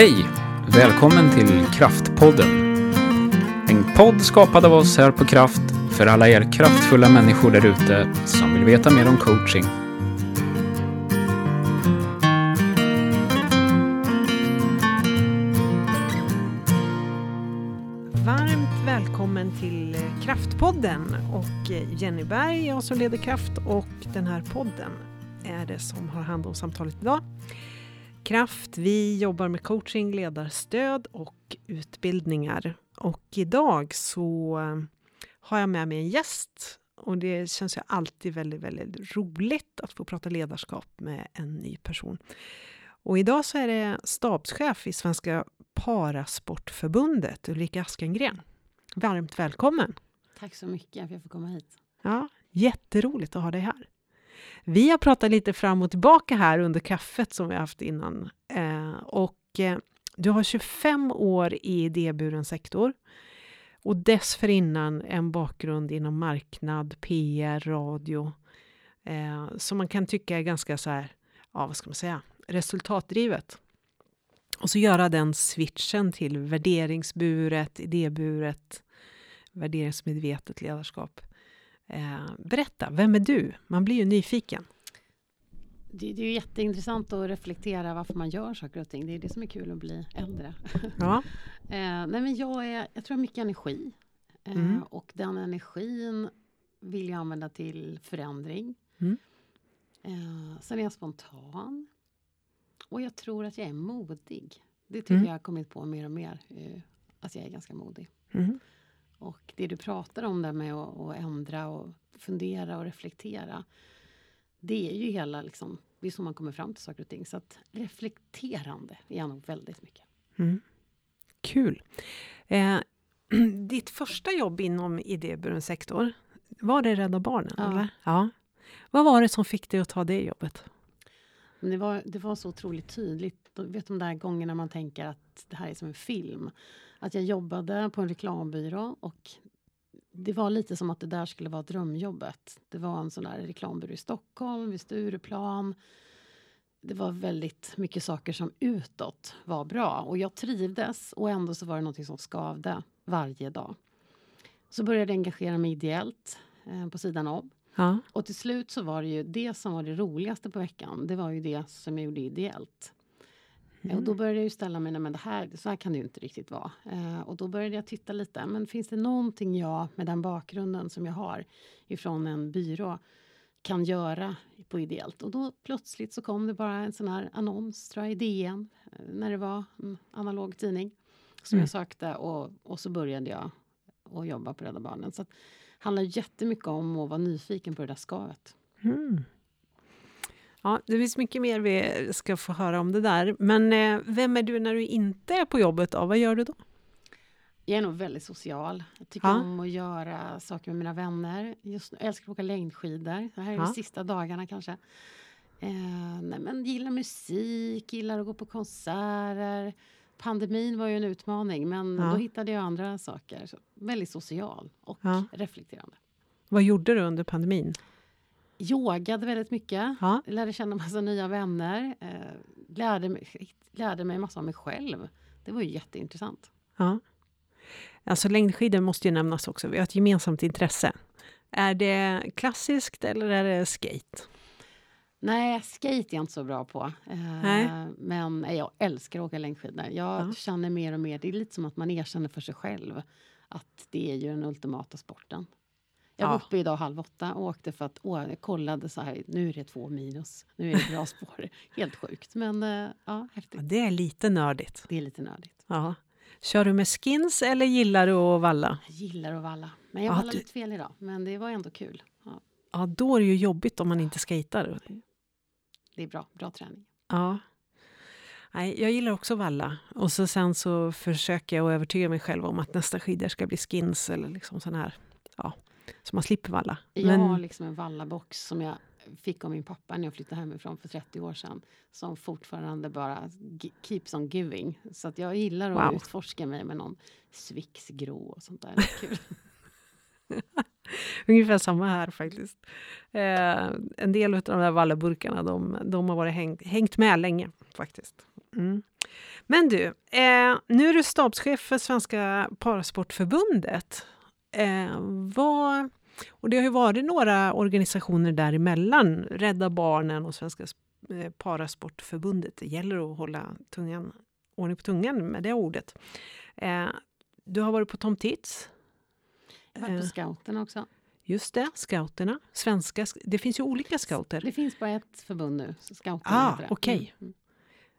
Hej! Välkommen till Kraftpodden. En podd skapad av oss här på Kraft för alla er kraftfulla människor där ute som vill veta mer om coaching. Varmt välkommen till Kraftpodden och Jenny Berg, jag som leder Kraft och den här podden är det som har hand om samtalet idag. Kraft, vi jobbar med coaching, ledarstöd och utbildningar. Och idag så eh, har jag med mig en gäst och det känns ju alltid väldigt, väldigt roligt att få prata ledarskap med en ny person. Och idag så är det stabschef i Svenska Parasportförbundet, Ulrika Askengren. Varmt välkommen! Tack så mycket för att jag får komma hit. Ja, jätteroligt att ha dig här. Vi har pratat lite fram och tillbaka här under kaffet som vi har haft innan. Eh, och eh, du har 25 år i idéburen sektor och dessförinnan en bakgrund inom marknad, PR, radio eh, som man kan tycka är ganska så här, ja vad ska man säga, resultatdrivet. Och så göra den switchen till värderingsburet, idéburet, värderingsmedvetet ledarskap. Eh, berätta, vem är du? Man blir ju nyfiken. Det, det är ju jätteintressant att reflektera varför man gör saker och ting. Det är det som är kul att bli äldre. Ja. eh, nej men jag, är, jag tror jag har mycket energi. Eh, Mm. Och den energin vill jag använda till förändring. Mm. Eh, sen är jag spontan. Och jag tror att jag är modig. Det tycker Mm. jag har kommit på mer och mer. Eh, att jag är ganska modig. Mm. Och det du pratar om där med att, att ändra och fundera och reflektera. Det är ju hela liksom, det är så man kommer fram till saker och ting. Så att reflekterande är jag nog väldigt mycket. Mm. Kul. Eh, ditt första jobb inom idéburen sektor, var det Rädda Barnen? Ja. Eller? ja. Vad var det som fick dig att ta det jobbet? Men det var, det var så otroligt tydligt. Du vet de där gångerna man tänker att det här är som en film. Att jag jobbade på en reklambyrå och det var lite som att det där skulle vara drömjobbet. Det var en sån där reklambyrå i Stockholm, vid Stureplan. Det var väldigt mycket saker som utåt var bra och jag trivdes och ändå så var det något som skavde varje dag. Så började jag engagera mig ideellt eh, på sidan om. Ja. Och till slut så var det ju det som var det roligaste på veckan. Det var ju det som jag gjorde ideellt. Eh, Och då började jag ju ställa mig, nej men det här, så här kan det ju inte riktigt vara. Eh, och då började jag titta lite, men finns det någonting jag med den bakgrunden som jag har ifrån en byrå kan göra på ideellt? Och då plötsligt så kom det bara en sån här annons, tror jag, i DN, eh, när det var en analog tidning som Mm. jag sökte och, och så började jag att jobba på Rädda Barnen. Så att, handlar jättemycket om att vara nyfiken på det där skavet. Mm. Ja, det finns mycket mer vi ska få höra om det där. Men eh, vem är du när du inte är på jobbet? Då? Vad gör du då? Jag är nog väldigt social. Jag tycker Ja. om att göra saker med mina vänner. Just nu, jag älskar att åka längdskidor. Det här är Ja. de sista dagarna kanske. Eh, nej, men gillar musik, gillar att gå på konserter. Pandemin var ju en utmaning, men Ja. då hittade jag andra saker. Så, väldigt social och Ja. reflekterande. Vad gjorde du under pandemin? Yogade väldigt mycket. Ja. Lärde känna massa nya vänner. Eh, lärde, mig, lärde mig massa om mig själv. Det var ju jätteintressant. Ja. Alltså längdskidor måste ju nämnas också. Vi har ett gemensamt intresse. Är det klassiskt eller är det skate? Nej, skate är jag inte så bra på. Eh. Men eh, jag älskar att åka längdskidor. Jag Ja. känner mer och mer, det är lite som att man erkänner för sig själv att det är ju den ultimata sporten. Jag var Ja. uppe idag halv åtta och åkte för att åh, jag kollade så här, nu är det två minus, nu är det bra spår. Helt sjukt, men eh, ja, Ja, häftigt. det är lite nördigt. Det är lite nördigt. Ja. Kör du med skins eller gillar du att valla? Jag gillar att valla. Men jag Ja, vallade du- lite fel idag, men det var ändå kul. Ja, Ja, då är det ju jobbigt om man inte skejtar. Det är bra, bra träning. Ja. Nej, jag gillar också valla. Och så sen så försöker jag övertyga mig själv om att nästa skidor ska bli skins eller liksom sån här. Ja, så man slipper valla. Jag har liksom en vallabox som jag fick av min pappa när jag flyttade hemifrån för 30 år sedan. Som fortfarande bara keeps on giving. Så att jag gillar att Wow. utforska mig med någon Swix grå och sånt där. Kul. Ungefär samma här faktiskt. Eh, en del av de där vallaburkarna de, de har varit häng, hängt med länge faktiskt. Mm. Men du, eh, nu är du stabschef för Svenska Parasportförbundet. Eh, vad, och det har ju varit några organisationer däremellan, Rädda Barnen och Svenska eh, Parasportförbundet. Det gäller att hålla tungan, ordning på tungan med det ordet. Eh, du har varit på Tom Tits. Jag har varit på eh, Scouterna också. Just det, scouterna. Svenska, det finns ju olika scouter. Det finns bara ett förbund nu, scouterna. Ah, okej. Okay.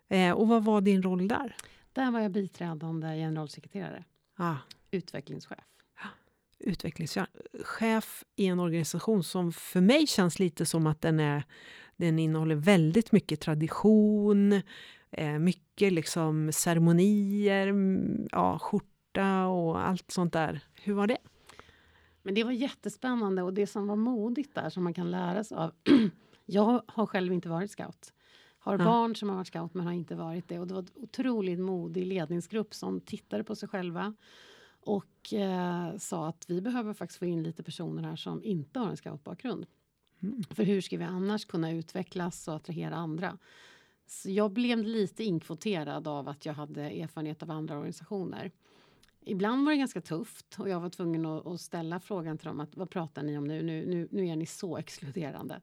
Mm. Eh, och vad var din roll där? Där var jag biträdande generalsekreterare. Ah. Utvecklingschef. Utvecklingschef i en organisation som för mig känns lite som att den, är, den innehåller väldigt mycket tradition, eh, mycket liksom ceremonier, ja, skjorta och allt sånt där. Hur var det? Men det var jättespännande och det som var modigt där som man kan lära sig av. jag har själv inte varit scout. Har ja. barn som har varit scout men har inte varit det. Och det var en otroligt modig ledningsgrupp som tittade på sig själva och eh, sa att vi behöver faktiskt få in lite personer här som inte har en scoutbakgrund. Mm. För hur ska vi annars kunna utvecklas och attrahera andra? Så jag blev lite inkvoterad av att jag hade erfarenhet av andra organisationer. Ibland var det ganska tufft och jag var tvungen att, att ställa frågan till dem att vad pratar ni om nu? Nu, nu, nu är ni så exkluderande.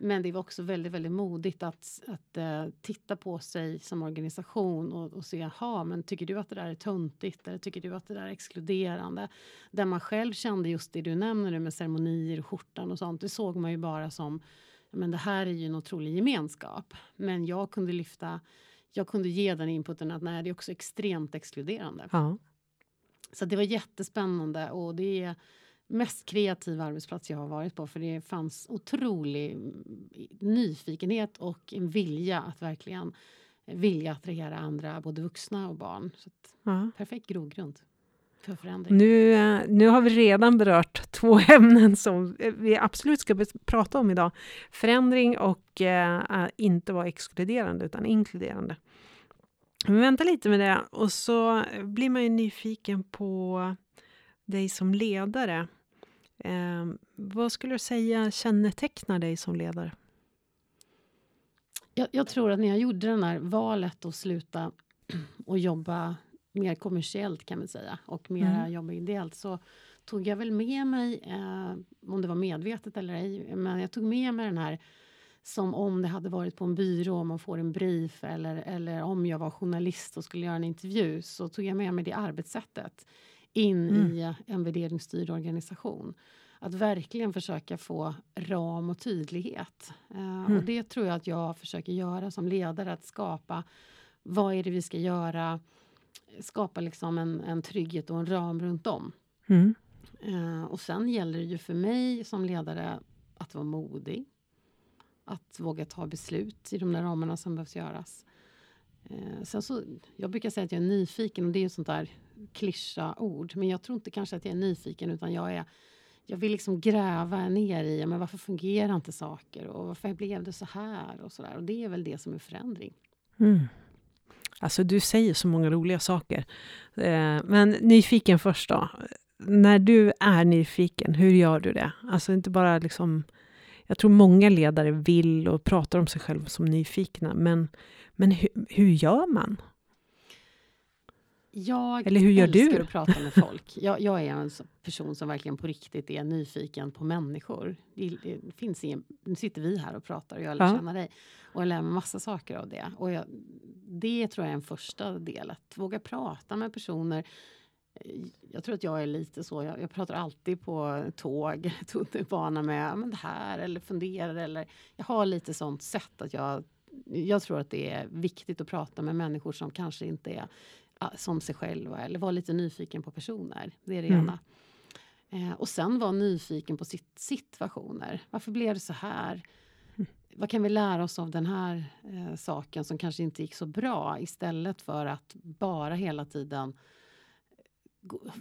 Men det var också väldigt, väldigt modigt att, att uh, titta på sig som organisation och, och se, jaha, men tycker du att det där är töntigt eller tycker du att det där är exkluderande? Där man själv kände just det du nämner med ceremonier och skjortan och sånt, det såg man ju bara som, men det här är ju en otrolig gemenskap. Men jag kunde lyfta, jag kunde ge den inputen att nej, det är också extremt exkluderande. Ja. Så det var jättespännande och det är mest kreativa arbetsplats jag har varit på för det fanns otrolig nyfikenhet och en vilja att verkligen vilja attrahera andra, både vuxna och barn. Så ja. Perfekt grogrund. Nu, eh, nu har vi redan berört två ämnen som vi absolut ska prata om idag. Förändring och äh, inte vara exkluderande utan inkluderande. Men vänta lite med det och så blir man ju nyfiken på dig som ledare. Eh, vad skulle du säga kännetecknar dig som ledare? Jag, jag, tror att när jag gjorde det här valet att sluta och jobba mer kommersiellt kan man säga och mer mm. jobba ideellt så tog jag väl med mig, eh, om det var medvetet eller ej, men jag tog med mig den här som om det hade varit på en byrå och man får en brief eller, eller om jag var journalist och skulle göra en intervju så tog jag med mig det arbetssättet in mm. i en värderingsstyrd organisation. Att verkligen försöka få ram och tydlighet. Uh, mm. Och det tror jag att jag försöker göra som ledare, att skapa vad är det vi ska göra? Skapa liksom en, en trygghet och en ram runt om. Mm. Uh, och sen gäller det ju för mig som ledare att vara modig att våga ta beslut i de där ramarna som behövs göras. Eh, sen så, jag brukar säga att jag är nyfiken och det är ett sånt där klyscha ord. Men jag tror inte kanske att jag är nyfiken utan jag är jag vill liksom gräva ner i men varför fungerar inte saker och varför blev det så här och så där. Och det är väl det som är förändring. Mm. Alltså du säger så många roliga saker. Eh, men nyfiken först då. När du är nyfiken, hur gör du det? Alltså inte bara liksom jag tror många ledare vill och pratar om sig själva som nyfikna, men, men hur, hur gör man? Jag Eller hur gör älskar du? att prata med folk. Jag, jag, är en person som verkligen på riktigt är nyfiken på människor. Det, det finns ingen, nu sitter vi här och pratar och jag lär känna dig. Och jag lär mig massa saker av det. Och jag, det tror jag är en första del, att våga prata med personer jag tror att jag är lite så. Jag, jag pratar alltid på tåg, tunnelbana med men det här eller funderar eller jag har lite sånt sätt att jag. Jag tror att det är viktigt att prata med människor som kanske inte är som sig själva eller vara lite nyfiken på personer. Det är det mm. ena. Eh, och sen vara nyfiken på sitt, situationer. Varför blev det så här? Mm. Vad kan vi lära oss av den här eh, saken som kanske inte gick så bra istället för att bara hela tiden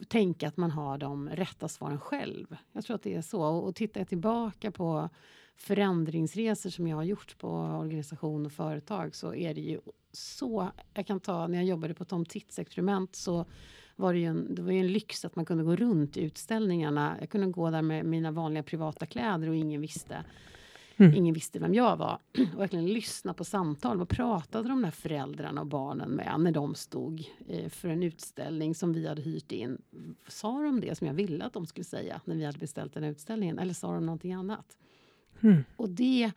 tänka att man har de rätta svaren själv. Jag tror att det är så. Och, tittar jag tillbaka på förändringsresor som jag har gjort på organisation och företag så är det ju så. Jag kan ta när jag jobbade på Tom Tits experiment så var det ju en, det var ju en lyx att man kunde gå runt i utställningarna. Jag kunde gå där med mina vanliga privata kläder och ingen visste. Mm. Ingen visste vem jag var. Och verkligen lyssna på samtal. Vad pratade de där föräldrarna och barnen med när de stod eh, för en utställning som vi hade hyrt in? Sa de det som jag ville att de skulle säga när vi hade beställt den utställningen? Eller sa de någonting annat? Mm. Och det,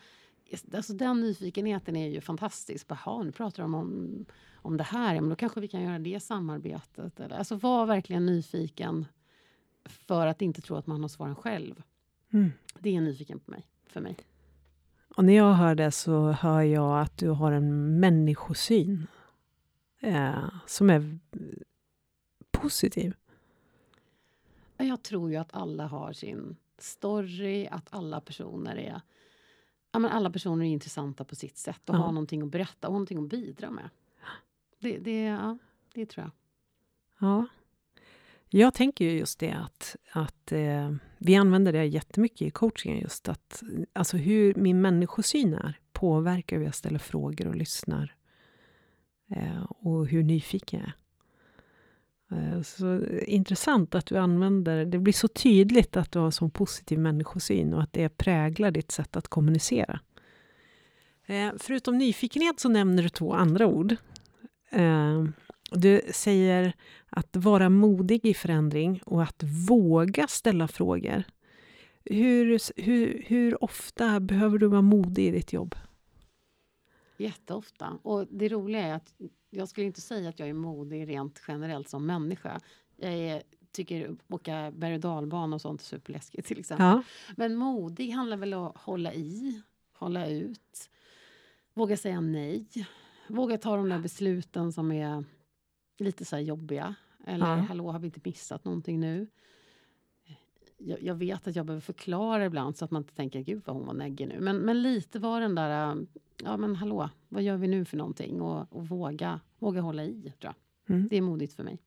alltså den nyfikenheten är ju fantastisk. Jaha, nu pratar de om, om det här. Ja, men då kanske vi kan göra det samarbetet. Eller, alltså var verkligen nyfiken för att inte tro att man har svaren själv. Mm. Det är nyfiken på mig, för mig. Och när jag hör det så hör jag att du har en människosyn eh, som är positiv. Jag tror ju att alla har sin story, att alla personer är ja, men alla personer är intressanta på sitt sätt och ja. har någonting att berätta och någonting att bidra med. Det, det, ja, det tror jag. Ja. Jag tänker ju just det att, att eh, vi använder det jättemycket i coachingen. Just att alltså hur min människosyn är påverkar hur jag ställer frågor och lyssnar. Eh, och hur nyfiken jag är. Eh, så intressant att du använder, det blir så tydligt att du har så positiv människosyn och att det präglar ditt sätt att kommunicera. Eh, förutom nyfikenhet så nämner du två andra ord. Eh, du säger att vara modig i förändring och att våga ställa frågor. Hur, hur, hur ofta behöver du vara modig i ditt jobb? Jätteofta. Och det roliga är att jag skulle inte säga att jag är modig rent generellt som människa. Jag är, tycker åka berg och dalbana och sånt är superläskigt till exempel. Ja. Men modig handlar väl om att hålla i, hålla ut, våga säga nej, våga ta de där besluten som är lite så jobbiga. Eller ja. hallå, har vi inte missat någonting nu? Jag, jag, vet att jag behöver förklara ibland så att man inte tänker gud vad hon var neggig nu. Men, men lite var den där, ja men hallå, vad gör vi nu för någonting? Och, och våga, våga hålla i, tror jag. Mm. Det är modigt för mig.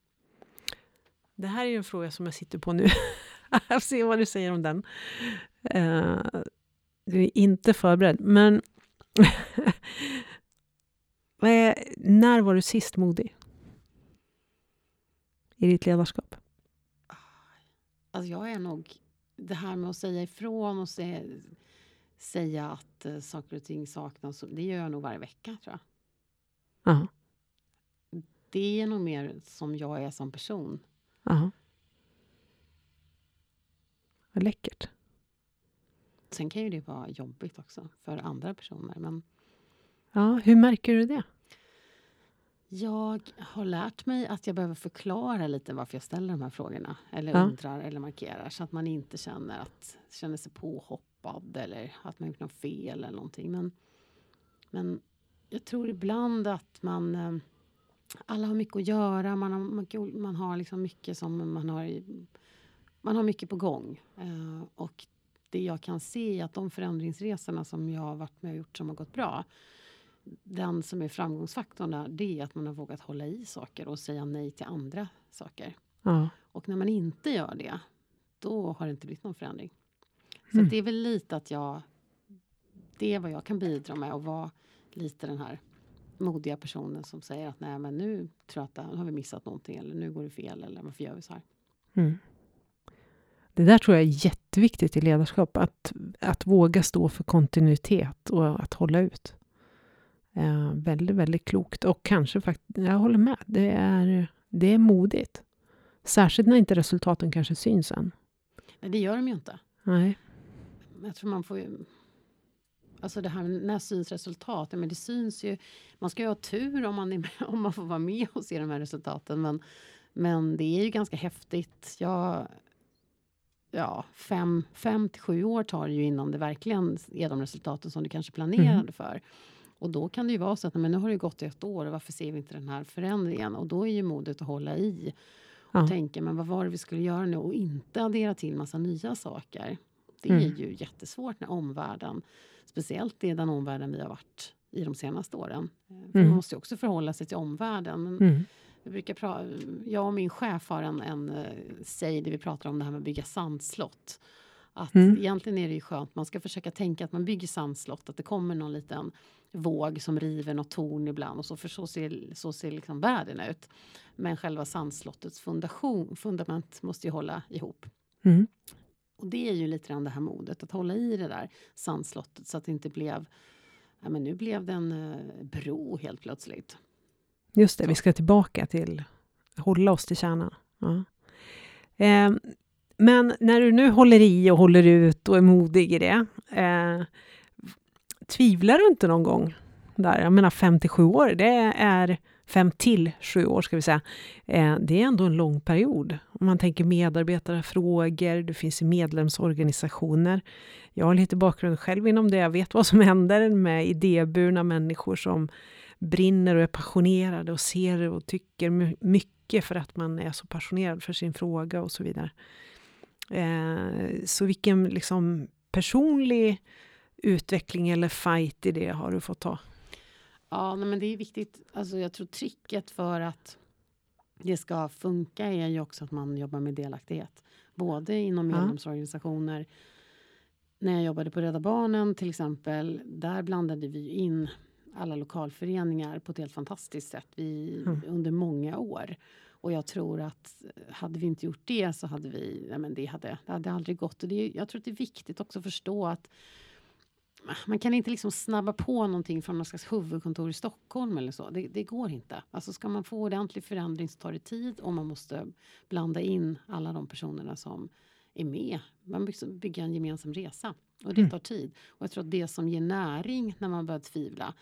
Det här är en fråga som jag sitter på nu. jag får se vad du säger om den. Uh, du är inte förberedd, men när var du sist modig? I ditt ledarskap? Alltså jag är nog... Det här med att säga ifrån och se, säga att uh, saker och ting saknas, det gör jag nog varje vecka, tror jag. -huh. Det är nog mer som jag är som person. -huh. Vad läckert. Sen kan ju det vara jobbigt också för andra personer. Men... Ja, hur märker du det? Jag har lärt mig att jag behöver förklara lite varför jag ställer de här frågorna. Eller ja. undrar eller markerar. Så att man inte känner, att, känner sig påhoppad eller att man gjort något fel eller någonting. Men, men jag tror ibland att man... Eh, alla har mycket att göra. Man har, man har liksom mycket som man har... Man har mycket på gång. Eh, och det jag kan se är att de förändringsresorna som jag har varit med och gjort som har gått bra den som är framgångsfaktorn där, det är att man har vågat hålla i saker och säga nej till andra saker. Ja. Och när man inte gör det, då har det inte blivit någon förändring. Så mm. det är väl lite att jag... Det är vad jag kan bidra med och vara lite den här modiga personen som säger att nej men nu tror jag att nu har vi missat någonting eller nu går det fel eller varför gör vi så här? Mm. Det där tror jag är jätteviktigt i ledarskap, att, att våga stå för kontinuitet och att hålla ut. Eh, väldigt, väldigt klokt. Och kanske faktiskt, jag håller med, det är, det är modigt. Särskilt när inte resultaten kanske syns än. Nej, det gör de ju inte. Nej. Jag tror man får ju... Alltså det här när syns resultaten, men det syns ju... Man ska ju ha tur om man, är med, om man får vara med och se de här resultaten. Men, men det är ju ganska häftigt. Jag, ja, fem, fem till sju år tar det ju innan det verkligen är de resultaten som du kanske planerade mm. för. Och då kan det ju vara så att men nu har det gått ett år och varför ser vi inte den här förändringen? Och då är ju modet att hålla i och ja. tänka men vad var det vi skulle göra nu och inte addera till massa nya saker. Det är mm. ju jättesvårt när omvärlden, speciellt i den omvärlden vi har varit i de senaste åren. Eh, för mm. Man måste ju också förhålla sig till omvärlden. Mm. jag, brukar pra- jag och min chef har en, en uh, säg där vi pratar om det här med att bygga sandslott. Att mm. egentligen är det ju skönt, man ska försöka tänka att man bygger sandslott, att det kommer någon liten våg som river något torn ibland och så, för så ser, så ser liksom världen ut. Men själva sandslottets fundation, fundament måste ju hålla ihop. Mm. och det är ju lite grann det här modet, att hålla i det där sandslottet så att det inte blev... Ja, men nu blev det en eh, bro helt plötsligt. Just det, vi ska tillbaka till hålla oss till kärnan. Ja. Eh, men när du nu håller i och håller ut och är modig i det, eh, tvivlar du inte någon gång? Där? Jag menar 5-7 år, det är 5 till 7 år ska vi säga. Eh, det är ändå en lång period. Om man tänker medarbetarfrågor, det finns medlemsorganisationer. Jag har lite bakgrund själv inom det, jag vet vad som händer med idéburna människor som brinner och är passionerade och ser och tycker mycket för att man är så passionerad för sin fråga och så vidare. Eh, så vilken liksom personlig utveckling eller fight i det har du fått ta? Ja, men det är viktigt. Alltså, jag tror tricket för att det ska funka är ju också att man jobbar med delaktighet. Både inom medlemsorganisationer. När jag jobbade på Rädda Barnen till exempel, där blandade vi in alla lokalföreningar på ett helt fantastiskt sätt vi, mm. under många år. Och jag tror att hade vi inte gjort det så hade vi, nej men det hade, det hade aldrig gått. Och det, jag tror att det är viktigt också att förstå att man kan inte liksom snabba på någonting från något slags huvudkontor i Stockholm eller så. Det, det, går inte. Alltså ska man få ordentlig förändring så tar det tid och man måste blanda in alla de personerna som är med. Man bygger en gemensam resa och det mm. tar tid. Och jag tror att det som ger näring när man börjar tvivla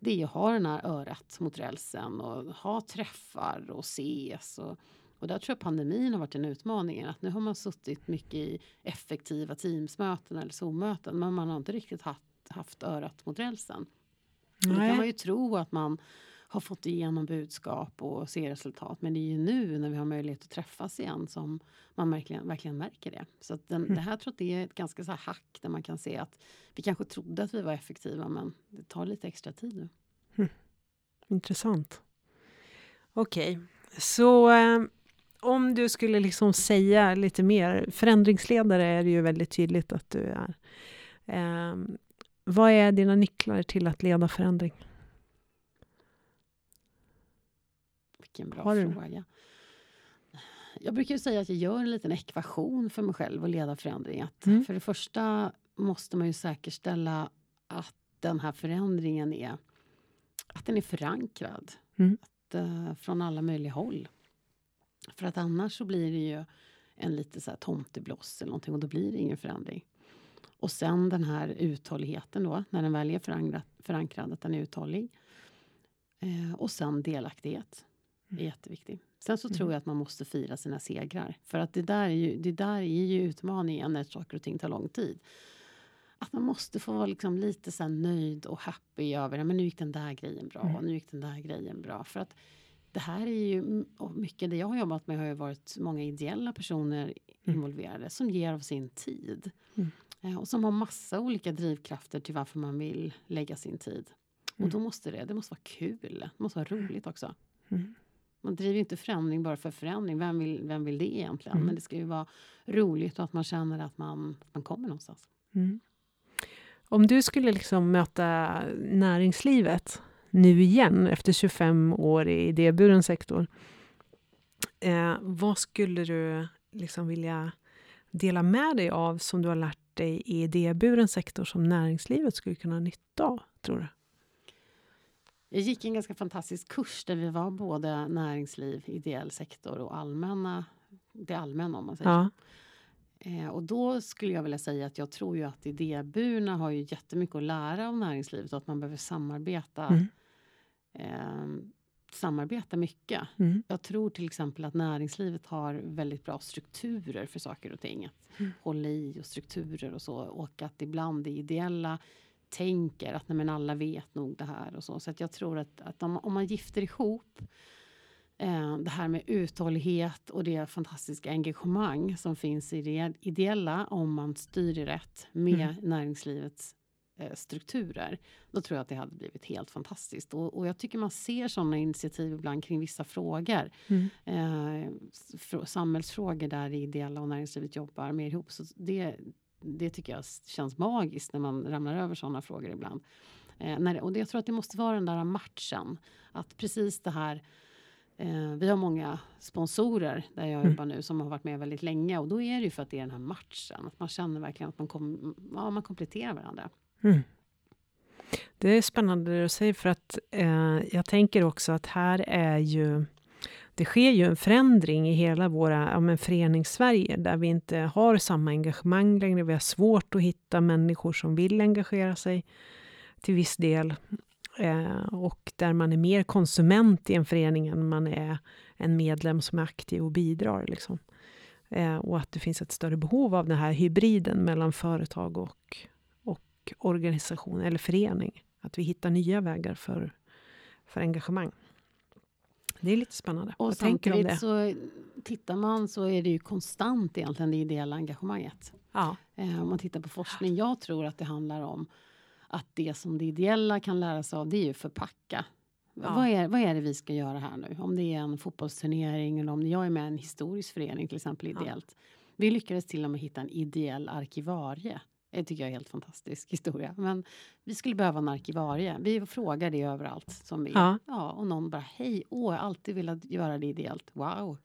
det är att ha den här örat mot rälsen och ha träffar och ses. Och, och där tror jag pandemin har varit en utmaning. Att nu har man suttit mycket i effektiva Teamsmöten eller Zoom-möten men man har inte riktigt haft, haft örat mot rälsen. Då kan man ju tro att man har fått igenom budskap och ser resultat. Men det är ju nu när vi har möjlighet att träffas igen som man verkligen, verkligen märker det. Så den, mm. det här tror jag det är ett ganska så hack där man kan se att vi kanske trodde att vi var effektiva men det tar lite extra tid nu. Mm. Intressant. Okej, okay. så eh, om du skulle liksom säga lite mer, förändringsledare är det ju väldigt tydligt att du är. Eh, vad är dina nycklar till att leda förändring? Vilken bra fråga. Jag brukar säga att jag gör en liten ekvation för mig själv och leda förändring. Mm. För det första måste man ju säkerställa att den här förändringen är, att den är förankrad. Mm. Att, uh, från alla möjliga håll. För att annars så blir det ju en lite så här tomtebloss eller någonting och då blir det ingen förändring. Och sen den här uthålligheten då, när den väl är förankrad, förankrad att den är uthållig. Eh, och sen delaktighet. Det är jätteviktigt. Sen så mm. tror jag att man måste fira sina segrar. För att det där är ju, det där är ju utmaningen när saker och ting tar lång tid. Att man måste få vara liksom lite så nöjd och happy över men nu gick den där grejen bra mm. och nu gick den där grejen bra. För att det här är ju, och mycket det jag har jobbat med har ju varit många ideella personer mm. involverade som ger av sin tid. Eh, och som har massa olika drivkrafter till varför man vill lägga sin tid. Och mm. då måste det, det måste vara kul, det måste vara roligt också. Mm. Man driver inte förändring bara för förändring. Vem vill, vem vill det egentligen? Mm. Men det ska ju vara roligt och att man känner att man, man kommer någonstans. Mm. Om du skulle liksom möta näringslivet nu igen efter 25 år i idéburen sektor. Eh, vad skulle du liksom vilja dela med dig av som du har lärt dig i idéburen sektor som näringslivet skulle kunna ha nytta av, tror du? Jag gick en ganska fantastisk kurs där vi var både näringsliv, ideell sektor och allmänna, det allmänna om man säger ja. Eh, och då skulle jag vilja säga att jag tror ju att idéburna har ju jättemycket att lära av näringslivet och att man behöver samarbeta mm. eh, samarbeta mycket. Mm. Jag tror till exempel att näringslivet har väldigt bra strukturer för saker och ting. Att mm. hålla i och strukturer och så. Och att ibland det ideella tänker att nej, men alla vet nog det här och så. Så att jag tror att, att om, om man gifter ihop eh, det här med uthållighet och det fantastiska engagemang som finns i det ideella om man styr det rätt med mm. näringslivets strukturer. Då tror jag att det hade blivit helt fantastiskt. Och, och jag tycker man ser sådana initiativ ibland kring vissa frågor. Mm. Eh, samhällsfrågor där det ideella och näringslivet jobbar mer ihop. Så det, det tycker jag känns magiskt när man ramlar över sådana frågor ibland. Eh, när, och det, jag tror att det måste vara den där matchen. Att precis det här Eh, vi har många sponsorer där jag Mm. jobbar nu som har varit med väldigt länge och då är det ju för att det är den här matchen. Att man känner verkligen att man, kom, ja, man kompletterar varandra. Mm. Det är spännande det du säger för att eh, jag tänker också att här är ju det sker ju en förändring i hela våra ja, men förenings-Sverige där vi inte har samma engagemang längre. Vi har svårt att hitta människor som vill engagera sig till viss del. Eh, och där man är mer konsument i en förening än man är en medlem som är aktiv och bidrar. Liksom. Eh, och att det finns ett större behov av den här hybriden mellan företag och organisation eller förening. Att vi hittar nya vägar för, för engagemang. Det är lite spännande. Och Vad tänker du om det? samtidigt så tittar man så är det ju konstant egentligen det ideella engagemanget. Ja. Eh, om man tittar på forskning. Jag tror att det handlar om att det som det ideella kan lära sig av det är ju förpacka. Ja. Vad, är, vad är det vi ska göra här nu? Om det är en fotbollsturnering eller om jag är med i en historisk förening till exempel Ja. ideellt. Vi lyckades till och med hitta en ideell arkivarie. Det tycker jag är en helt fantastisk historia. Men vi skulle behöva en arkivarie. Vi frågar det överallt som vi Ja. ja, och någon bara hej, åh, jag har alltid velat göra det ideellt. Wow.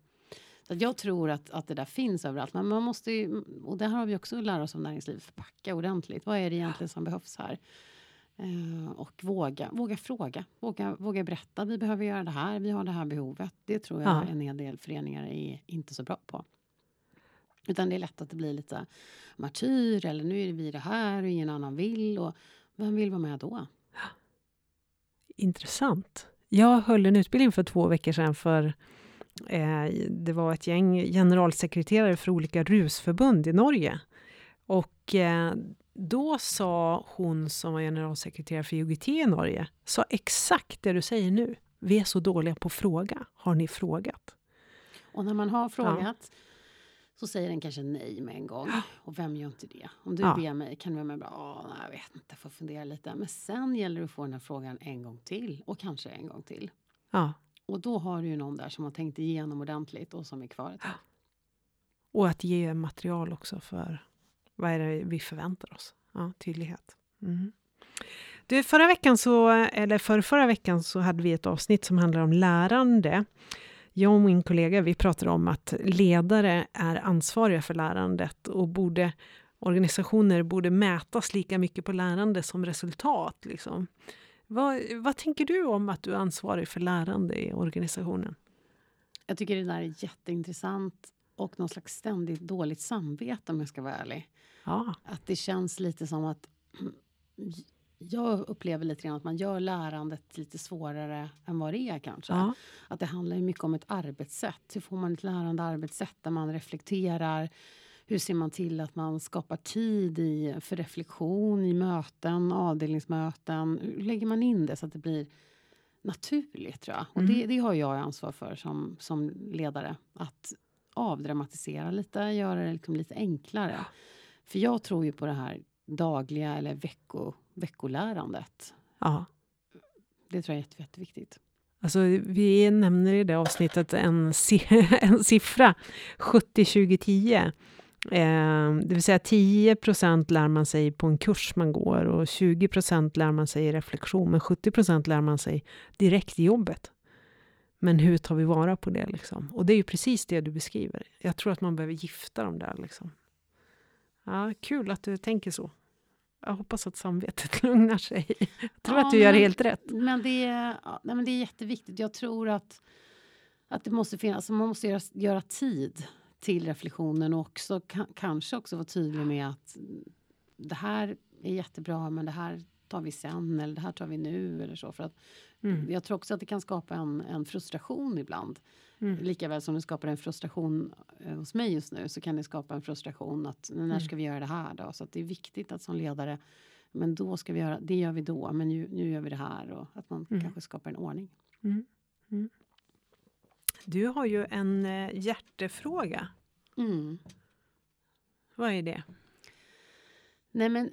Så jag tror att, att det där finns överallt. Men man måste ju, och det här har vi också lärt oss om näringslivet, förpacka ordentligt. Vad är det egentligen som behövs här? Eh, och våga, våga fråga, våga, våga berätta. Vi behöver göra det här, vi har det här behovet. Det tror jag Ja. en hel del föreningar är inte så bra på. Utan det är lätt att det blir lite martyr eller nu är vi det här och ingen annan vill. Och vem vill vara med då? Intressant. Jag höll en utbildning för två veckor sedan för eh, det var ett gäng generalsekreterare för olika rusförbund i Norge. Och eh, då sa hon som var generalsekreterare för IOGT i Norge, sa exakt det du säger nu. Vi är så dåliga på att fråga. Har ni frågat? Och när man har frågat så säger den kanske nej med en gång. Och vem gör inte det? Om du Ja. ber mig kan du vara med bara, "Åh, nej, jag vet inte, får fundera lite. Men sen gäller det att få den här frågan en gång till och kanske en gång till. Ja. Och då har du ju någon där som har tänkt igenom ordentligt och som är kvar ett tag. Och att ge material också för vad är det vi förväntar oss. Ja, tydlighet. Mm. Du, förra veckan så, eller för förra veckan så hade vi ett avsnitt som handlar om lärande. Jag och min kollega vi pratade om att ledare är ansvariga för lärandet och borde, organisationer borde mätas lika mycket på lärande som resultat. Liksom. Vad, vad tänker du om att du är ansvarig för lärande i organisationen? Jag tycker det där är jätteintressant och någon slags ständigt dåligt samvete om jag ska vara ärlig. Ja, Att det känns lite som att jag upplever lite grann att man gör lärandet lite svårare än vad det är kanske. ja, Att det handlar mycket om ett arbetssätt. Hur får man ett lärande arbetssätt där man reflekterar? Hur ser man till att man skapar tid i, för reflektion i möten, avdelningsmöten? Hur lägger man in det så att det blir naturligt tror jag? Och Mm. det, det har jag ansvar för som, som ledare. Att avdramatisera lite, göra det liksom lite enklare. För jag tror ju på det här dagliga eller vecko, veckolärandet. ja. Det tror jag är jätte, jätteviktigt. Alltså, vi nämner i det avsnittet en, si- en siffra, 70-20-10. Eh, det vill säga 10% lär man sig på en kurs man går och 20% lär man sig i reflektion, men 70% lär man sig direkt i jobbet. Men hur tar vi vara på det? Liksom? Och det är ju precis det du beskriver. Jag tror att man behöver gifta dem där. Liksom. Ja, kul att du tänker så. Jag hoppas att samvetet lugnar sig. Jag tror Ja, att du gör men- helt rätt. Men det, är, ja, nej, men det är jätteviktigt. Jag tror att, att det måste finnas, man måste göra, göra tid till reflektionen och också, ka, kanske också vara tydlig med att det här är jättebra men det här tar vi sen eller det här tar vi nu eller så. För att Mm. Jag tror också att det kan skapa en, en frustration ibland. Mm. Likaväl som det skapar en frustration eh, hos mig just nu så kan det skapa en frustration att när Mm. ska vi göra det här då? Så att det är viktigt att som ledare men då ska vi göra, det gör vi då, men nu, nu gör vi det här och att man Mm. kanske skapar en ordning. Mm. Mm. Du har ju en eh, hjärtefråga. Vad är det? Nej, men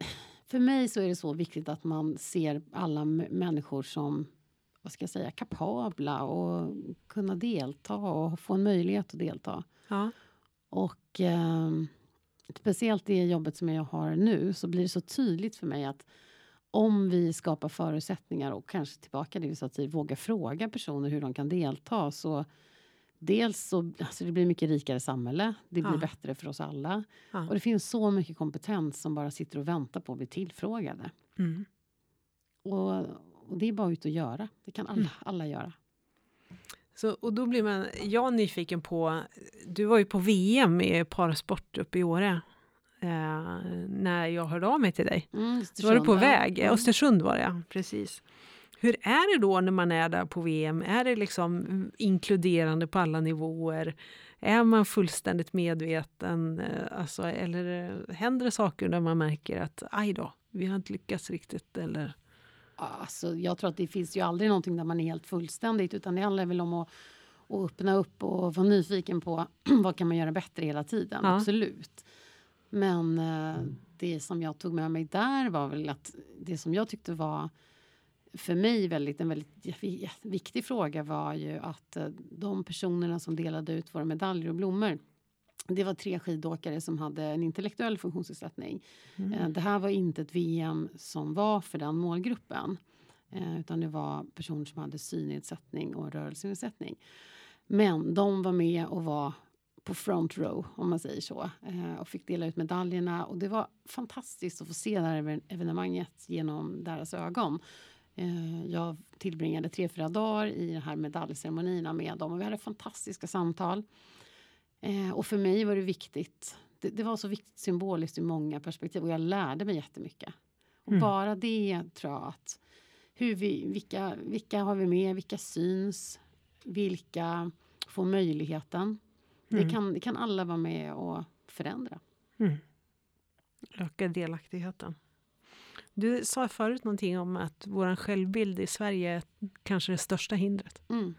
för mig så är det så viktigt att man ser alla människor som vad ska jag säga, kapabla och kunna delta och få en möjlighet att delta. Ja. Och ehm, speciellt det jobbet som jag har nu så blir det så tydligt för mig att om vi skapar förutsättningar och kanske tillbaka det så att vi vågar fråga personer hur de kan delta så dels så alltså det blir mycket rikare samhälle, det blir Ja. bättre för oss alla. Ja. Och det finns så mycket kompetens som bara sitter och väntar på att bli tillfrågade. Mm. Och, och det är bara ut och göra. Det kan alla, Mm. alla göra. Så, och då blir man, jag nyfiken på, du var ju på VM i parasport uppe i Åre. Eh, när jag hörde av mig till dig. Mm, Då var du på väg, Mm. Östersund var det precis. Hur är det då när man är där på VM? Är det liksom inkluderande på alla nivåer? Är man fullständigt medveten? eh, Alltså, eller eh, händer det saker där man märker att aj då, vi har inte lyckats riktigt? Eller? Alltså, jag tror att det finns ju aldrig någonting där man är helt fullständigt utan det handlar väl om att, att öppna upp och vara nyfiken på vad kan man göra bättre hela tiden. Ja. Absolut. Men eh, det som jag tog med mig där var väl att det som jag tyckte var för mig väldigt, en väldigt viktig fråga var ju att eh, de personerna som delade ut våra medaljer och blommor det var tre skidåkare som hade en intellektuell funktionsnedsättning. Eh, Det här var inte ett VM som var för den målgruppen. Eh, utan det var personer som hade synnedsättning och rörelsenedsättning. Men de var med och var på front row, om man säger så. Och fick dela ut medaljerna. Och det var fantastiskt att få se det här even- evenemanget genom deras ögon. Eh, jag tillbringade tre, fyra dagar i de här medaljceremonierna med dem. Och vi hade fantastiska samtal. Eh, och för mig var det viktigt. Det, det var så viktigt symboliskt ur många perspektiv och jag lärde mig jättemycket. Och Mm. bara det tror jag att hur vi, vilka, vilka har vi med, vilka syns, vilka får möjligheten. Mm. Det, kan, det kan alla vara med och förändra. Mm. Öka delaktigheten. Du sa förut någonting om att vår självbild i Sverige är kanske det största hindret. Mm.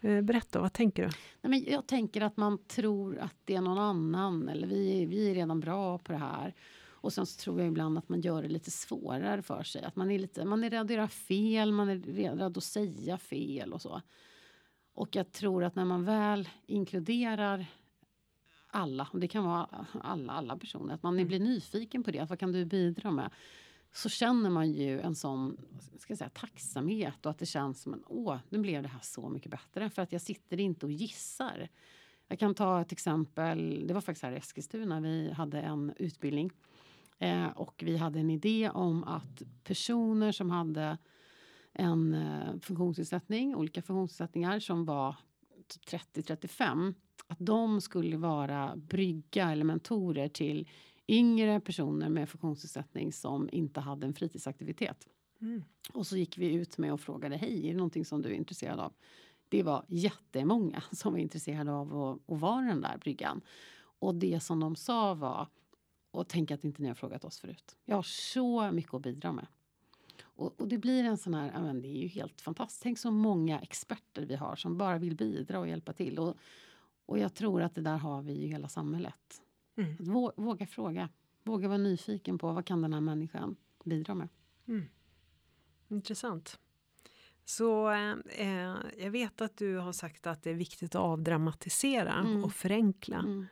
Eh, Berätta, vad tänker du? Nej, men jag tänker att man tror att det är någon annan eller vi, vi är redan bra på det här. Och sen så tror jag ibland att man gör det lite svårare för sig. Att man är, lite, man är rädd att göra fel, man är rädd att säga fel och så. Och jag tror att när man väl inkluderar alla, och det kan vara alla, alla personer, att man blir nyfiken på det. Att vad kan du bidra med? Så känner man ju en sån ska jag säga, tacksamhet och att det känns som en åh, nu blev det här så mycket bättre. För att jag sitter inte och gissar. Jag kan ta ett exempel. Det var faktiskt här i Eskilstuna. Vi hade en utbildning eh, och vi hade en idé om att personer som hade en eh, funktionsnedsättning, olika funktionsnedsättningar som var typ 30-35, att de skulle vara brygga eller mentorer till yngre personer med funktionsnedsättning som inte hade en fritidsaktivitet. Mm. Och så gick vi ut med och frågade, hej, är det någonting som du är intresserad av? Det var jättemånga som var intresserade av att, att vara den där bryggan. Och det som de sa var, och tänk att inte ni har frågat oss förut. Jag har så mycket att bidra med. Och, och det blir en sån här, men det är ju helt fantastiskt. Tänk så många experter vi har som bara vill bidra och hjälpa till. Och, och jag tror att det där har vi i hela samhället. Mm. Att vå- våga fråga, våga vara nyfiken på vad kan den här människan bidra med. Intressant. Så eh, eh, jag vet att du har sagt att det är viktigt att avdramatisera Mm. och förenkla. Mm.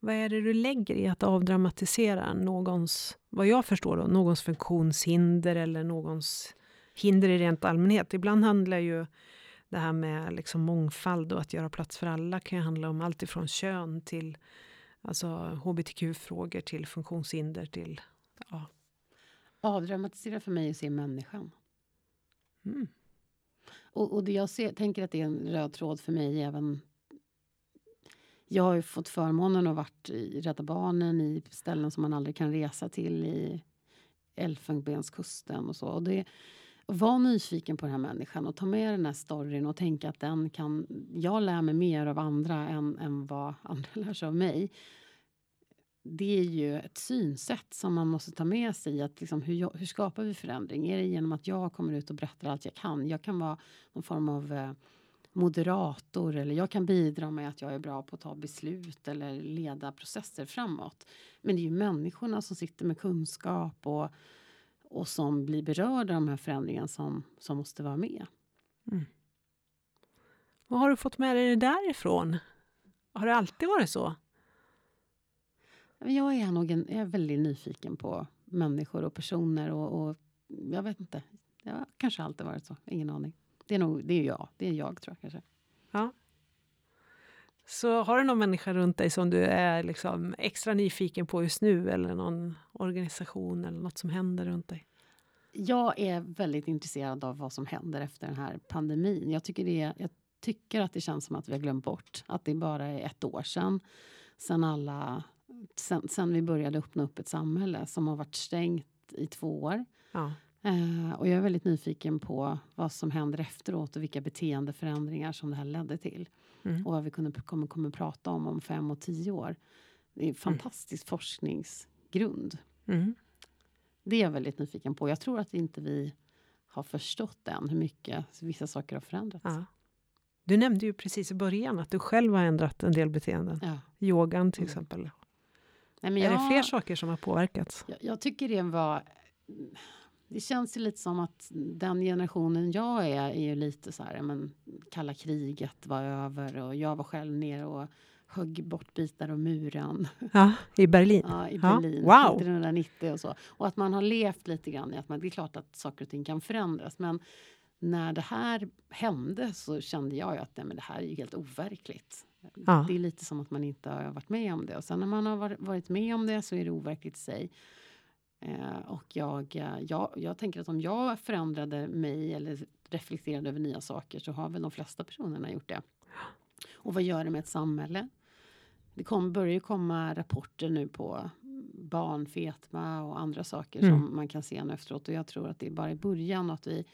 Vad är det du lägger i att avdramatisera någons, vad jag förstår då, någons funktionshinder eller någons hinder i rent allmänhet? Ibland handlar ju det här med liksom mångfald och att göra plats för alla kan ju handla om allt ifrån kön till alltså hbtq-frågor till funktionshinder till ja. Avdramatisera för mig att se människan. Mm. Och, och det jag ser, tänker att det är en röd tråd för mig även... Jag har ju fått förmånen att varit i Rädda Barnen i ställen som man aldrig kan resa till i Elfenbenskusten och så. Och det, var nyfiken på den här människan och ta med den här storyn och tänka att den kan... Jag lär mig mer av andra än, än vad andra lär sig av mig. Det är ju ett synsätt som man måste ta med sig. Att liksom, hur, jag, hur skapar vi förändring? Är det genom att jag kommer ut och berättar allt jag kan? Jag kan vara någon form av eh, moderator eller jag kan bidra med att jag är bra på att ta beslut eller leda processer framåt. Men det är ju människorna som sitter med kunskap och, och som blir berörda av de här förändringarna som, som måste vara med. Vad har du fått med dig därifrån? Har det alltid varit så? Jag är nog en, jag är väldigt nyfiken på människor och personer och, och jag vet inte. Har kanske alltid varit så. Ingen aning. Det är nog det är jag. Det är jag, tror jag. kanske. Ja. Så har du någon människa runt dig som du är liksom extra nyfiken på just nu eller någon organisation eller något som händer runt dig? Jag är väldigt intresserad av vad som händer efter den här pandemin. Jag tycker, det, jag tycker att det känns som att vi har glömt bort att det bara är ett år sedan sen, alla, sen, sen vi började öppna upp ett samhälle som har varit stängt i två år. Ja. Eh, och jag är väldigt nyfiken på vad som händer efteråt och vilka beteendeförändringar som det här ledde till. Mm. Och vad vi kunde, kommer, kommer prata om om fem och tio år. Det är en fantastisk forskningsgrund. Mm. Det är jag väldigt nyfiken på. Jag tror att inte vi har förstått än hur mycket vissa saker har förändrats. Ja. Du nämnde ju precis i början att du själv har ändrat en del beteenden. Ja. Yogan till Mm. exempel. Nej, Är jag, det fler saker som har påverkats? jag, jag tycker det var... Det känns ju lite som att den generationen jag är, är ju lite så här, men kalla kriget var över och jag var själv ner och högg bort bitar av muren Ja, i Berlin. ja, i Ja, Berlin wow. 1990 och så. Och att man har levt lite grann i att man, det är klart att saker och ting kan förändras men när det här hände så kände jag ju att nej, men det här är ju helt overkligt. Ja. Det är lite som att man inte har varit med om det. Och sen när man har var- varit med om det så är det overkligt i sig. Eh, och jag, eh, jag, jag tänker att om jag förändrade mig eller reflekterade över nya saker så har väl de flesta personerna gjort det. Och vad gör det med ett samhälle? Det kom, börjar ju komma rapporter nu på barnfetma och andra saker Mm. som man kan se nu efteråt. Och jag tror att det är bara i början att vi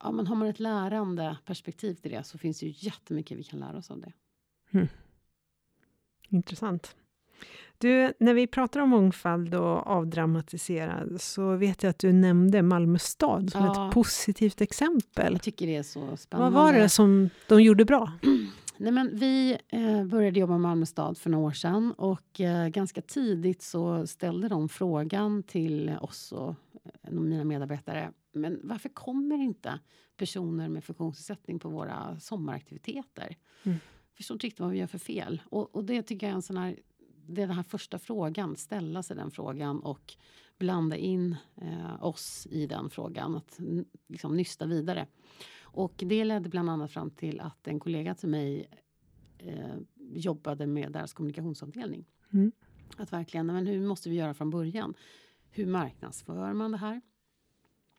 Ja, men har man ett lärande perspektiv till det så finns det ju jättemycket vi kan lära oss av det. Intressant. Du, när vi pratar om mångfald och avdramatisera så vet jag att du nämnde Malmö stad som Ja. ett positivt exempel. Jag tycker det är så Vad spännande. var det som de gjorde bra? Nej, men vi eh, började jobba med Malmö stad för några år sedan och eh, ganska tidigt så ställde de frågan till oss och eh, mina medarbetare. Men varför kommer inte personer med funktionsnedsättning på våra sommaraktiviteter? Mm. Förstår inte riktigt vad vi gör för fel. Och, och det tycker jag är en sån här, den här första frågan, ställa sig den frågan och blanda in eh, oss i den frågan, att liksom nysta vidare. Och det ledde bland annat fram till att en kollega till mig eh, jobbade med deras kommunikationsavdelning. Mm. Att verkligen, men hur måste vi göra från början? Hur marknadsför man det här?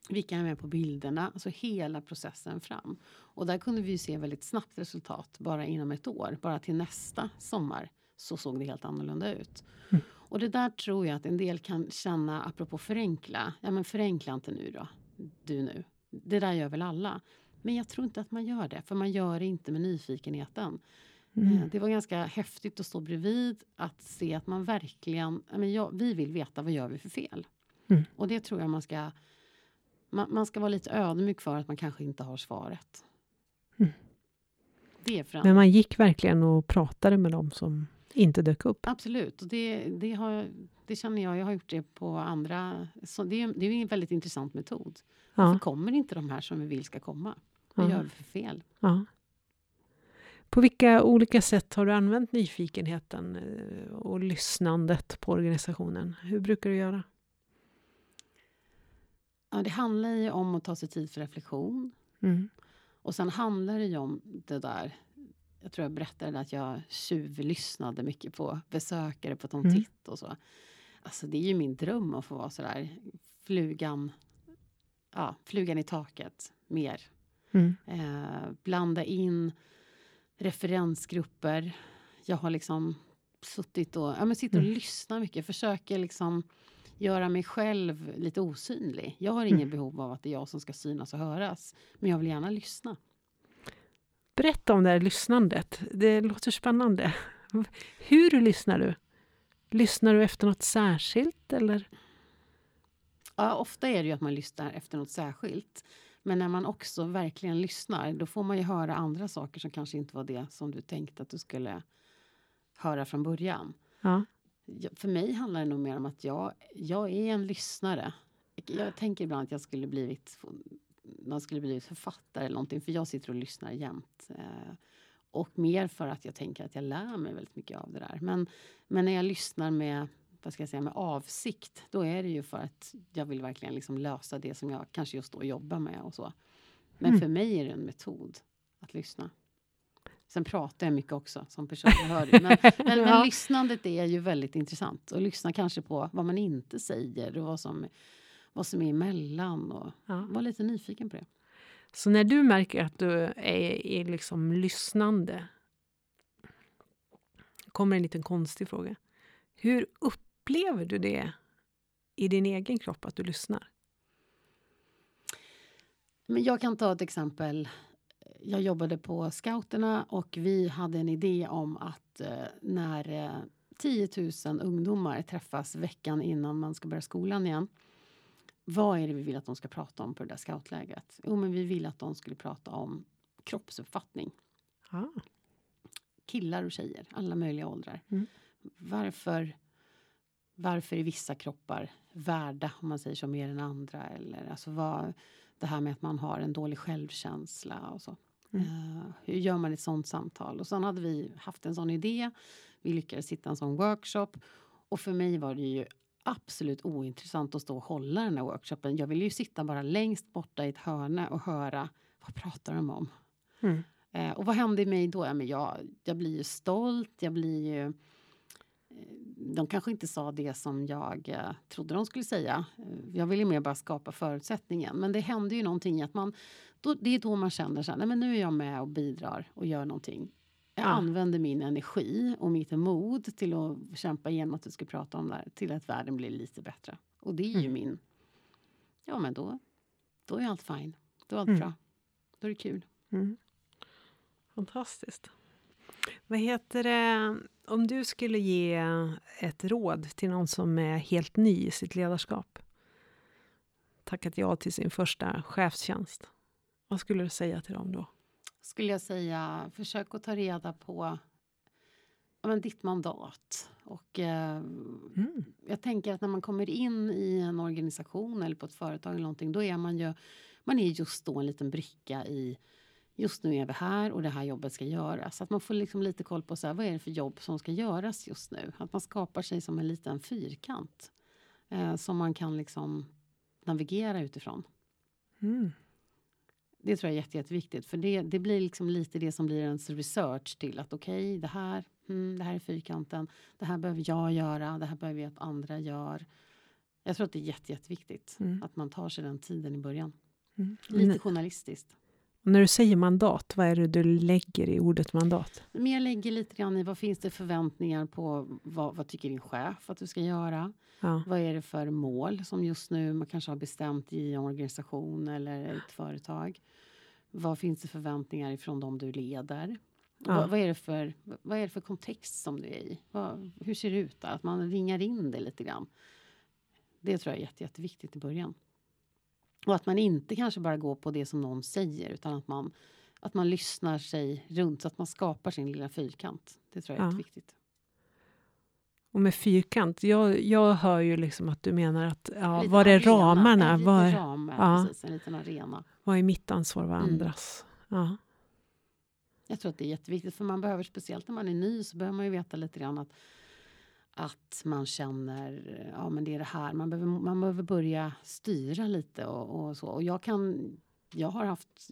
Vilka är med på bilderna? Alltså hela processen fram. Och där kunde vi se väldigt snabbt resultat bara inom ett år. Bara till nästa sommar så såg det helt annorlunda ut. Mm. Och det där tror jag att en del kan känna, apropå förenkla. Ja men förenkla inte nu då, du nu. Det där gör väl alla. Men jag tror inte att man gör det, för man gör det inte med nyfikenheten. Eh, Mm. Det var ganska häftigt att stå bredvid, att se att man verkligen... ja, Men jag, vi vill veta vad gör vi för fel. Mm. Och det tror jag man ska... Man, man ska vara lite ödmjuk för att man kanske inte har svaret. Mm. Men man gick verkligen och pratade med dem som inte dök upp. Absolut, och det, det, har, det känner jag. Jag har gjort det på andra... Så det, är, det är en väldigt intressant metod. Ja, Varför kommer inte de här som vi vill ska komma? Vad gör vi för fel? ja. På vilka olika sätt har du använt nyfikenheten eh, och lyssnandet på organisationen? Hur brukar du göra? Ja, det handlar ju om att ta sig tid för reflektion. Mm. Och sen handlar det ju om det där... Jag tror jag berättade att jag tjuvlyssnade mycket på besökare på Tom Mm. Titt och så. Alltså det är ju min dröm att få vara så där flugan, ja, flugan i taket mer. Mm. Eh, blanda in referensgrupper. Jag har liksom suttit och, ja, men sitter och Mm. lyssnar mycket. Försöker liksom göra mig själv lite osynlig. Jag har inget Mm. behov av att det är jag som ska synas och höras. Men jag vill gärna lyssna. Berätta om det här lyssnandet. Det låter spännande. Hur lyssnar du? Lyssnar du efter något särskilt? Eller? Ja, ofta är det ju att man lyssnar efter något särskilt. Men när man också verkligen lyssnar, då får man ju höra andra saker som kanske inte var det som du tänkte att du skulle höra från början. Ja. För mig handlar det nog mer om att jag, jag är en lyssnare. Jag tänker ibland att jag skulle blivit, man skulle blivit författare eller någonting, för jag sitter och lyssnar jämt. Eh, Och mer för att jag tänker att jag lär mig väldigt mycket av det där. Men, men när jag lyssnar med vad ska jag säga, med avsikt, då är det ju för att jag vill verkligen liksom lösa det som jag kanske just då jobbar med och så. Men Mm. för mig är det en metod att lyssna. Sen pratar jag mycket också som person, jag hör det. Men, men, Ja. men lyssnandet är ju väldigt intressant. Och lyssna kanske på vad man inte säger och vad som, vad som är emellan. Och Ja. var lite nyfiken på det. Så när du märker att du är, är liksom lyssnande kommer en liten konstig fråga. Hur upplever du det i din egen kropp, att du lyssnar? Men jag kan ta ett exempel. Jag jobbade på Scouterna och vi hade en idé om att eh, när eh, 10 000 ungdomar träffas veckan innan man ska börja skolan igen. Vad är det vi vill att de ska prata om på det där scoutlägret? Jo, men vi vill att de skulle prata om kroppsuppfattning. Ja. Killar och tjejer, alla möjliga åldrar. Mm. Varför, varför är vissa kroppar värda, om man säger så, mer än andra? Eller alltså vad, det här med att man har en dålig självkänsla och så. Mm. Eh, hur gör man ett sånt samtal? Och sen hade vi haft en sån idé. Vi lyckades hitta en sån workshop. Och för mig var det ju absolut ointressant att stå och hålla den här workshopen. Jag ville ju sitta bara längst borta i ett hörne och höra vad pratar de om? Mm. Eh, och vad hände i mig då? Ja, men jag, jag blir ju stolt, jag blir ju... eh, De kanske inte sa det som jag eh, trodde de skulle säga. Eh, Jag ville mer bara skapa förutsättningen. Men det hände ju någonting i att man... Då, det är då man känner så här, nej men nu är jag med och bidrar och gör någonting. Jag Ja. använder min energi och mitt mod till att kämpa igenom att vi ska prata om det här. Till att världen blir lite bättre. Och det är ju Mm. min... Ja men då, då är allt fine. Då är allt Mm. bra. Då är det kul. Mm. Fantastiskt. Vad heter det, om du skulle ge ett råd till någon som är helt ny i sitt ledarskap? Tackat ja till sin första chefstjänst. Vad skulle du säga till dem då? Skulle jag säga, försök att ta reda på ja, men ditt mandat. Och, eh, Mm. jag tänker att när man kommer in i en organisation eller på ett företag eller någonting, då är man ju man är just då en liten bricka i just nu är vi här och det här jobbet ska göras. Att man får liksom lite koll på så här, vad är det för jobb som ska göras just nu. Att man skapar sig som en liten fyrkant eh, som man kan liksom navigera utifrån. Mm. Det tror jag är jätte, jätteviktigt. För det, det blir liksom lite det som blir ens research till att okej, det här, mm, det här är fyrkanten. Det här behöver jag göra. Det här behöver jag att andra gör. Jag tror att det är jätte, jätteviktigt Mm. att man tar sig den tiden i början. Mm. Lite N- journalistiskt. När du säger mandat, vad är det du lägger i ordet mandat? Men jag lägger lite grann i vad finns det förväntningar på vad, vad tycker din chef att du ska göra? Ja. Vad är det för mål som just nu man kanske har bestämt i en organisation eller ett företag? Vad finns det förväntningar ifrån de du leder? Ja. Vad, vad, är det för, vad är det för kontext som du är i? Vad, hur ser det ut där? Att man ringar in det lite grann. Det tror jag är jätte, jätteviktigt i början. Och att man inte kanske bara går på det som någon säger utan att man, att man lyssnar sig runt så att man skapar sin lilla fyrkant. Det tror jag är Ja. jätteviktigt. Och med fyrkant, jag, jag hör ju liksom att du menar att ja, Lite var är arena, ramarna? En Vad, ram, ja. precis. En liten arena. vad är mitt ansvar, vad Mm. andras? Ja. Jag tror att det är jätteviktigt, för man behöver, speciellt när man är ny, så behöver man ju veta lite grann att, att man känner, ja men det är det här, man behöver, man behöver börja styra lite och, och så. Och jag kan, jag har haft,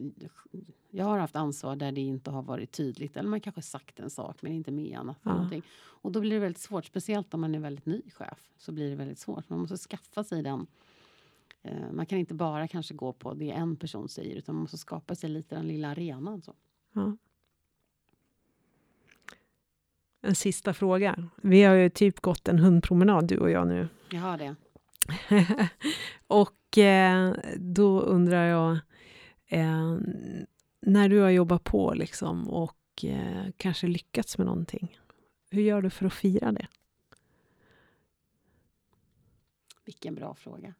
jag har haft ansvar där det inte har varit tydligt, eller man kanske sagt en sak men inte menat Ja. någonting. Och då blir det väldigt svårt, speciellt om man är väldigt ny chef, så blir det väldigt svårt. Man måste skaffa sig den eh, man kan inte bara kanske gå på det en person säger utan man måste skapa sig lite den lilla arenan. Så. Ja. En sista fråga. Vi har ju typ gått en hundpromenad du och jag nu. Jag har det. och eh, då undrar jag, eh, när du har jobbat på liksom och eh, kanske lyckats med någonting, hur gör du för att fira det? Vilken bra fråga.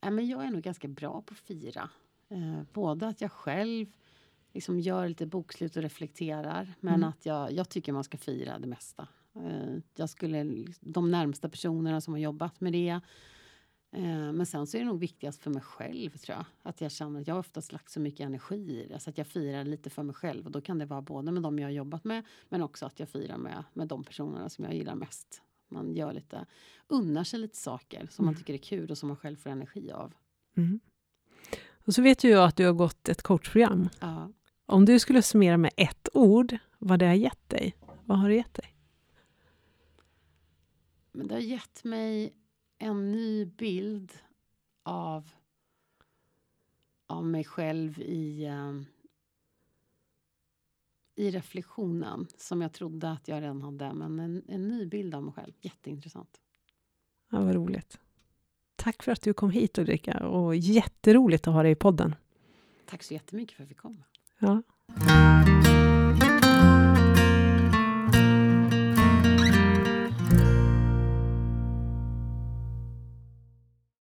Ja, men jag är nog ganska bra på att fira. Eh, både att jag själv liksom gör lite bokslut och reflekterar men Mm. att jag, jag tycker man ska fira det mesta. Eh, jag skulle, de närmsta personerna som har jobbat med det eh, men sen så är det nog viktigast för mig själv tror jag. Att jag känner att jag oftast lagt så mycket energi i det. Så att jag firar lite för mig själv. Och då kan det vara både med de jag har jobbat med men också att jag firar med, med de personerna som jag gillar mest. Man gör lite, unnar sig lite saker som man tycker är kul och som man själv får energi av. Mm. Och så vet ju jag att du har gått ett coachprogram. Ja. Om du skulle summera med ett ord vad det har gett dig, vad har det gett dig? Men det har gett mig en ny bild av, av mig själv i, eh, i reflektionen som jag trodde att jag redan hade. Men en, en ny bild av mig själv. Jätteintressant. Ja, vad roligt. Tack för att du kom hit Ulrika och jätteroligt att ha dig i podden. Tack så jättemycket för att vi kom. 啊。